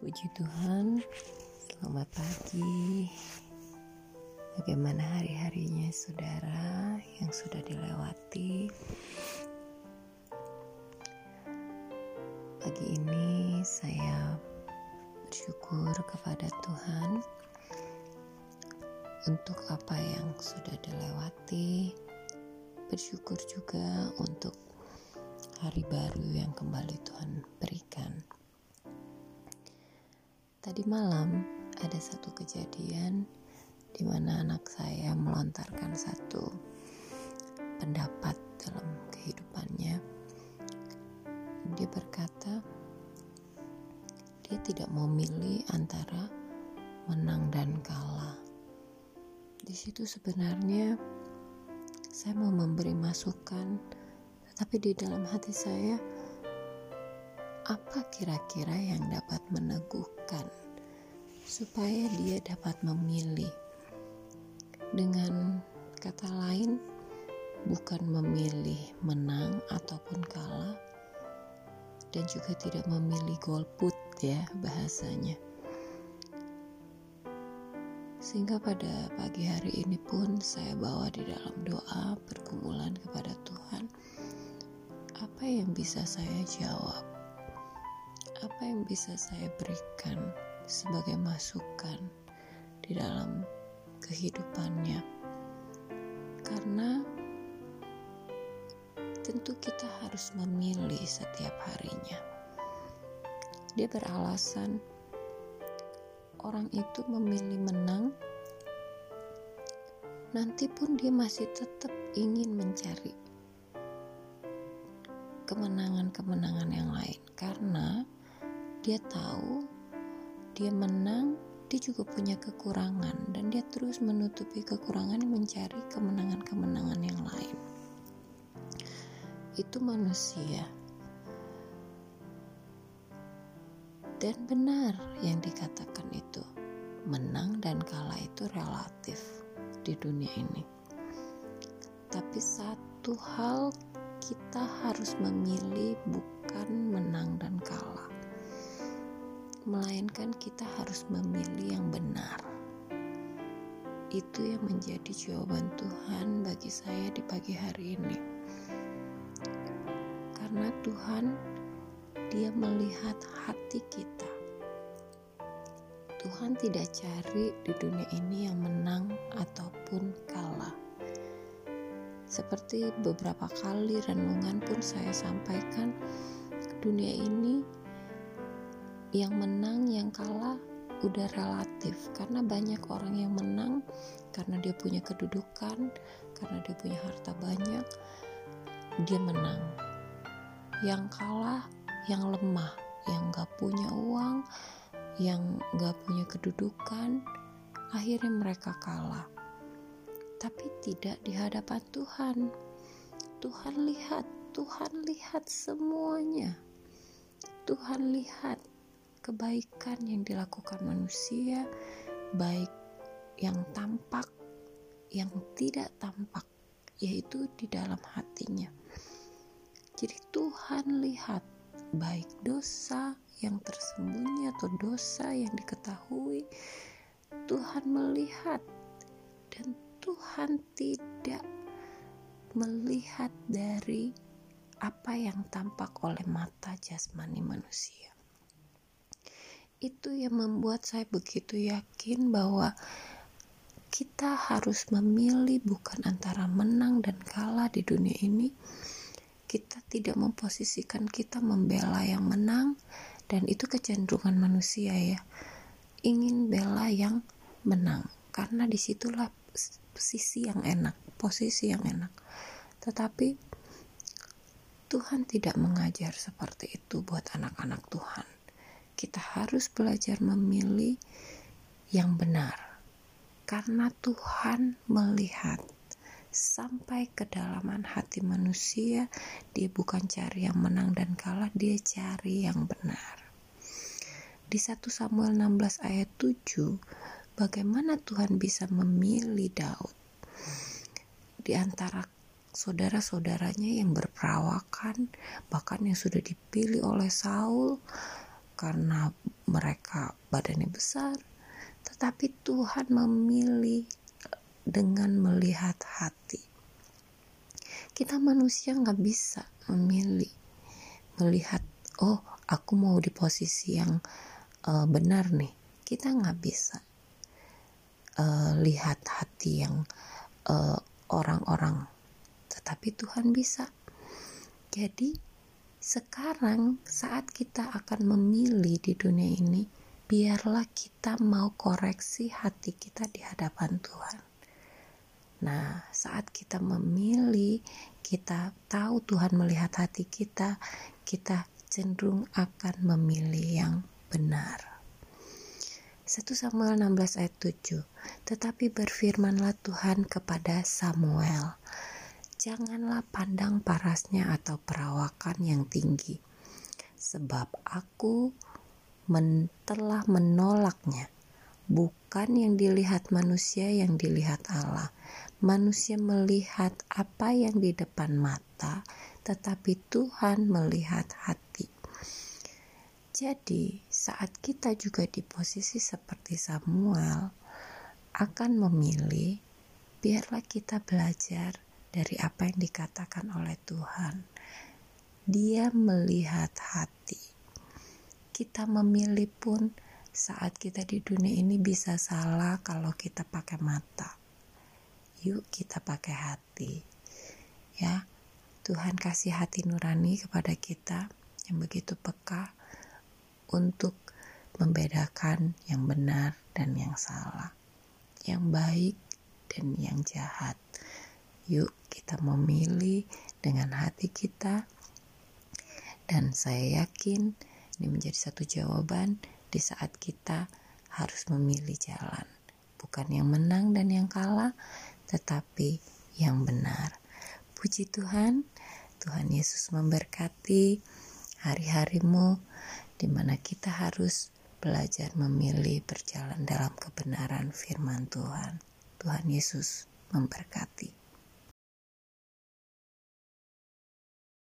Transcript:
Puji Tuhan, selamat pagi. Bagaimana hari-harinya saudara yang sudah dilewati? Pagi ini saya bersyukur kepada Tuhan untuk apa yang sudah dilewati. Bersyukur juga untuk hari baru yang kembali Tuhan berikan. Tadi malam ada satu kejadian di mana anak saya melontarkan satu pendapat dalam kehidupannya. Dia berkata, dia tidak memilih antara menang dan kalah. Di situ sebenarnya saya mau memberi masukan tapi di dalam hati saya, apa kira-kira yang dapat meneguhkan supaya dia dapat memilih? Dengan kata lain, bukan memilih menang ataupun kalah, dan juga tidak memilih golput, ya, bahasanya. Sehingga pada pagi hari ini pun saya bawa di dalam doa pergumulan kepada Tuhan apa yang bisa saya jawab? Apa yang bisa saya berikan sebagai masukan di dalam kehidupannya? Karena tentu kita harus memilih setiap harinya. Dia beralasan orang itu memilih menang, nanti pun dia masih tetap ingin mencari kemenangan-kemenangan yang lain karena dia tahu dia menang dia juga punya kekurangan dan dia terus menutupi kekurangan mencari kemenangan-kemenangan yang lain. Itu manusia. Dan benar yang dikatakan itu menang dan kalah itu relatif di dunia ini. Tapi satu hal kita harus memilih bukan menang dan kalah, melainkan kita harus memilih yang benar. Itu yang menjadi jawaban Tuhan bagi saya di pagi hari ini, karena Tuhan, Dia melihat hati kita. Tuhan tidak cari di dunia ini yang menang ataupun kalah seperti beberapa kali renungan pun saya sampaikan, dunia ini yang menang, yang kalah udah relatif karena banyak orang yang menang karena dia punya kedudukan, karena dia punya harta banyak, dia menang. Yang kalah, yang lemah, yang gak punya uang, yang gak punya kedudukan, akhirnya mereka kalah tapi tidak di hadapan Tuhan. Tuhan lihat, Tuhan lihat semuanya. Tuhan lihat kebaikan yang dilakukan manusia, baik yang tampak, yang tidak tampak, yaitu di dalam hatinya. Jadi Tuhan lihat baik dosa yang tersembunyi atau dosa yang diketahui. Tuhan melihat dan Tuhan tidak melihat dari apa yang tampak oleh mata jasmani manusia. Itu yang membuat saya begitu yakin bahwa kita harus memilih bukan antara menang dan kalah di dunia ini. Kita tidak memposisikan kita membela yang menang dan itu kecenderungan manusia ya. Ingin bela yang menang karena di situlah sisi yang enak, posisi yang enak. Tetapi Tuhan tidak mengajar seperti itu buat anak-anak Tuhan. Kita harus belajar memilih yang benar. Karena Tuhan melihat sampai kedalaman hati manusia, dia bukan cari yang menang dan kalah, dia cari yang benar. Di 1 Samuel 16 ayat 7, bagaimana Tuhan bisa memilih Daud di antara saudara-saudaranya yang berperawakan, bahkan yang sudah dipilih oleh Saul, karena mereka badannya besar, tetapi Tuhan memilih dengan melihat hati. Kita manusia nggak bisa memilih, melihat, oh aku mau di posisi yang uh, benar nih. Kita nggak bisa uh, lihat hati yang orang eh, orang-orang, tetapi Tuhan bisa. Jadi sekarang saat kita akan memilih di dunia ini, biarlah kita mau koreksi hati kita di hadapan Tuhan. Nah, saat kita memilih, kita tahu Tuhan melihat hati kita, kita cenderung akan memilih yang benar. 1 Samuel 16 ayat 7 Tetapi berfirmanlah Tuhan kepada Samuel Janganlah pandang parasnya atau perawakan yang tinggi Sebab aku men telah menolaknya. Bukan yang dilihat manusia yang dilihat Allah. Manusia melihat apa yang di depan mata Tetapi Tuhan melihat hati. Jadi, saat kita juga di posisi seperti Samuel, akan memilih, biarlah kita belajar dari apa yang dikatakan oleh Tuhan. Dia melihat hati. Kita memilih pun saat kita di dunia ini bisa salah kalau kita pakai mata. Yuk kita pakai hati. Ya, Tuhan kasih hati nurani kepada kita yang begitu peka untuk membedakan yang benar dan yang salah, yang baik dan yang jahat. Yuk, kita memilih dengan hati kita, dan saya yakin ini menjadi satu jawaban di saat kita harus memilih jalan, bukan yang menang dan yang kalah, tetapi yang benar. Puji Tuhan, Tuhan Yesus memberkati hari-harimu di mana kita harus belajar memilih berjalan dalam kebenaran firman Tuhan. Tuhan Yesus memberkati.